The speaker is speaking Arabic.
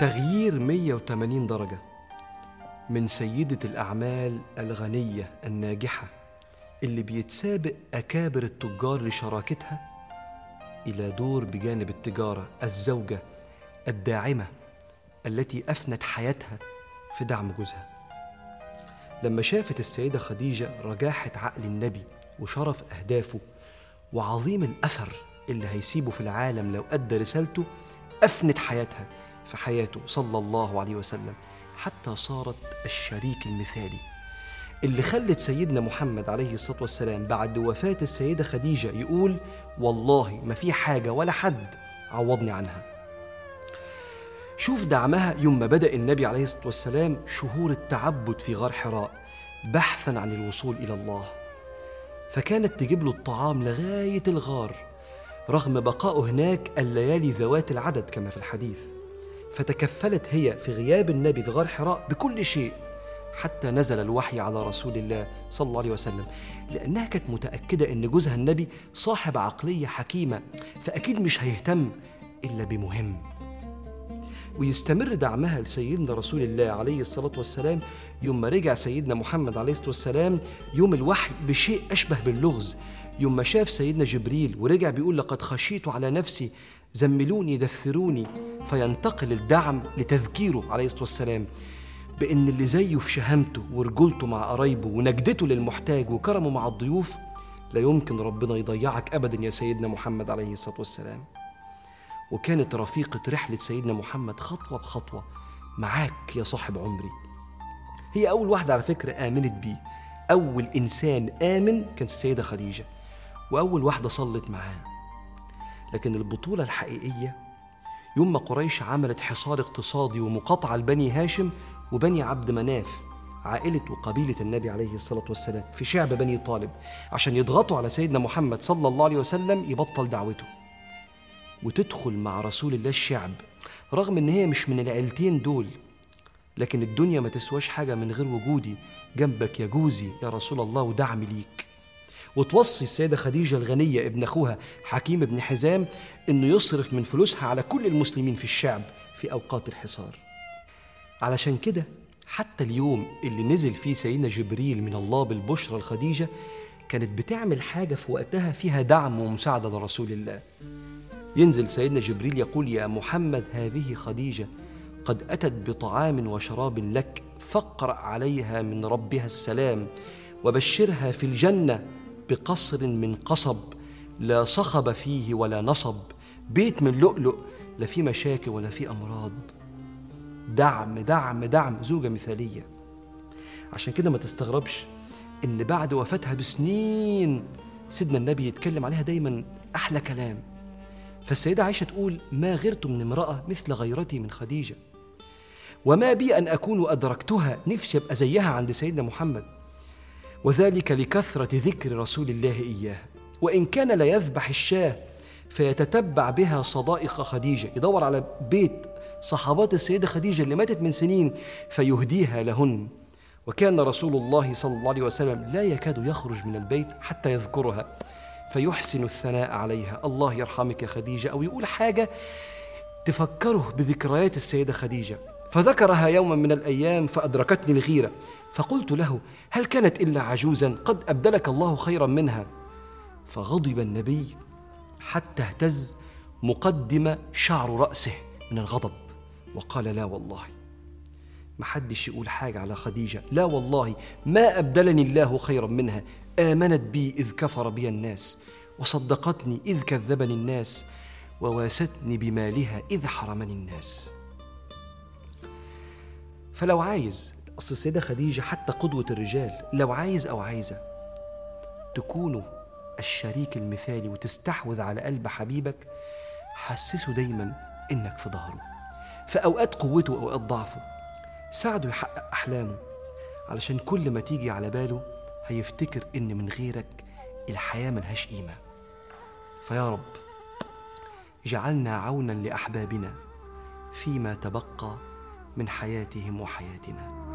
تغيير 180 درجة من سيدة الأعمال الغنية الناجحة اللي بيتسابق أكابر التجار لشراكتها إلى دور بجانب التجارة الزوجة الداعمة التي أفنت حياتها في دعم جوزها. لما شافت السيدة خديجة رجاحة عقل النبي وشرف أهدافه وعظيم الأثر اللي هيسيبه في العالم لو أدى رسالته أفنت حياتها. في حياته صلى الله عليه وسلم حتى صارت الشريك المثالي. اللي خلت سيدنا محمد عليه الصلاة والسلام بعد وفاة السيدة خديجة يقول والله ما في حاجة ولا حد عوضني عنها. شوف دعمها يوم ما بدأ النبي عليه الصلاة والسلام شهور التعبد في غار حراء بحثا عن الوصول إلى الله. فكانت تجيب له الطعام لغاية الغار رغم بقائه هناك الليالي ذوات العدد كما في الحديث. فتكفلت هي في غياب النبي في غار حراء بكل شيء حتى نزل الوحي على رسول الله صلى الله عليه وسلم. لأنها كانت متأكدة أن جوزها النبي صاحب عقلية حكيمة فأكيد مش هيهتم إلا بمهم. ويستمر دعمها لسيدنا رسول الله عليه الصلاة والسلام يوم ما رجع سيدنا محمد عليه الصلاة والسلام يوم الوحي بشيء أشبه باللغز. يوم ما شاف سيدنا جبريل ورجع بيقول لقد خشيت على نفسي زملوني دثروني فينتقل الدعم لتذكيره عليه الصلاة والسلام. بأن اللي زيه في شهامته ورجولته مع قرايبه ونجدته للمحتاج وكرمه مع الضيوف لا يمكن ربنا يضيعك أبدا يا سيدنا محمد عليه الصلاة والسلام. وكانت رفيقة رحلة سيدنا محمد خطوة بخطوة معاك يا صاحب عمري. هي أول واحدة على فكرة آمنت بيه. أول إنسان آمن كانت السيدة خديجة. وأول واحدة صلت معاه. لكن البطولة الحقيقية يوم ما قريش عملت حصار اقتصادي ومقاطعة لبني هاشم وبني عبد مناف عائلة وقبيلة النبي عليه الصلاة والسلام في شعب بني طالب عشان يضغطوا على سيدنا محمد صلى الله عليه وسلم يبطل دعوته. وتدخل مع رسول الله الشعب رغم إن هي مش من العيلتين دول لكن الدنيا ما تسواش حاجة من غير وجودي جنبك يا جوزي يا رسول الله ودعمي ليك. وتوصي السيدة خديجة الغنية ابن أخوها حكيم بن حزام إنه يصرف من فلوسها على كل المسلمين في الشعب في أوقات الحصار. علشان كده حتى اليوم اللي نزل فيه سيدنا جبريل من الله بالبشرى لخديجة كانت بتعمل حاجة في وقتها فيها دعم ومساعدة لرسول الله. ينزل سيدنا جبريل يقول يا محمد هذه خديجة قد أتت بطعام وشراب لك فاقرأ عليها من ربها السلام وبشرها في الجنة بقصر من قصب لا صخب فيه ولا نصب بيت من لؤلؤ لا في مشاكل ولا في أمراض. دعم دعم دعم زوجة مثالية. عشان كده ما تستغربش إن بعد وفاتها بسنين سيدنا النبي يتكلم عليها دايما أحلى كلام. فالسيدة عائشة تقول ما غرت من امرأة مثل غيرتي من خديجة. وما بي أن أكون أدركتها نفسي أبقى زيها عند سيدنا محمد. وذلك لكثرة ذكر رسول الله إياه. وإن كان لا يذبح الشاة فيتتبع بها صدائق خديجة. يدور على بيت صحابات السيدة خديجة اللي ماتت من سنين فيهديها لهن. وكان رسول الله صلى الله عليه وسلم لا يكاد يخرج من البيت حتى يذكرها. فيحسن الثناء عليها. الله يرحمك يا خديجة. أو يقول حاجة تفكره بذكريات السيدة خديجة. فذكرها يوما من الأيام فأدركتني الغيرة. فقلت له هل كانت إلا عجوزا؟ قد أبدلك الله خيرا منها. فغضب النبي حتى اهتز مقدم شعر رأسه من الغضب وقال لا والله. ما حدش يقول حاجة على خديجة. لا والله ما أبدلني الله خيرا منها. آمنت بي إذ كفر بي الناس وصدقتني إذ كذبني الناس وواستني بمالها إذ حرمني الناس. فلو عايز أصل السيدة خديجة حتى قدوة الرجال لو عايز أو عايزة تكونوا الشريك المثالي وتستحوذ على قلب حبيبك حسسه دايما إنك في ظهره. في أوقات قوته وأوقات ضعفه ساعده يحقق أحلامه. علشان كل ما تيجي على باله هيفتكر إن من غيرك الحياة ملهاش قيمة. فيا رب اجعلنا عونا لأحبابنا فيما تبقى من حياتهم وحياتنا.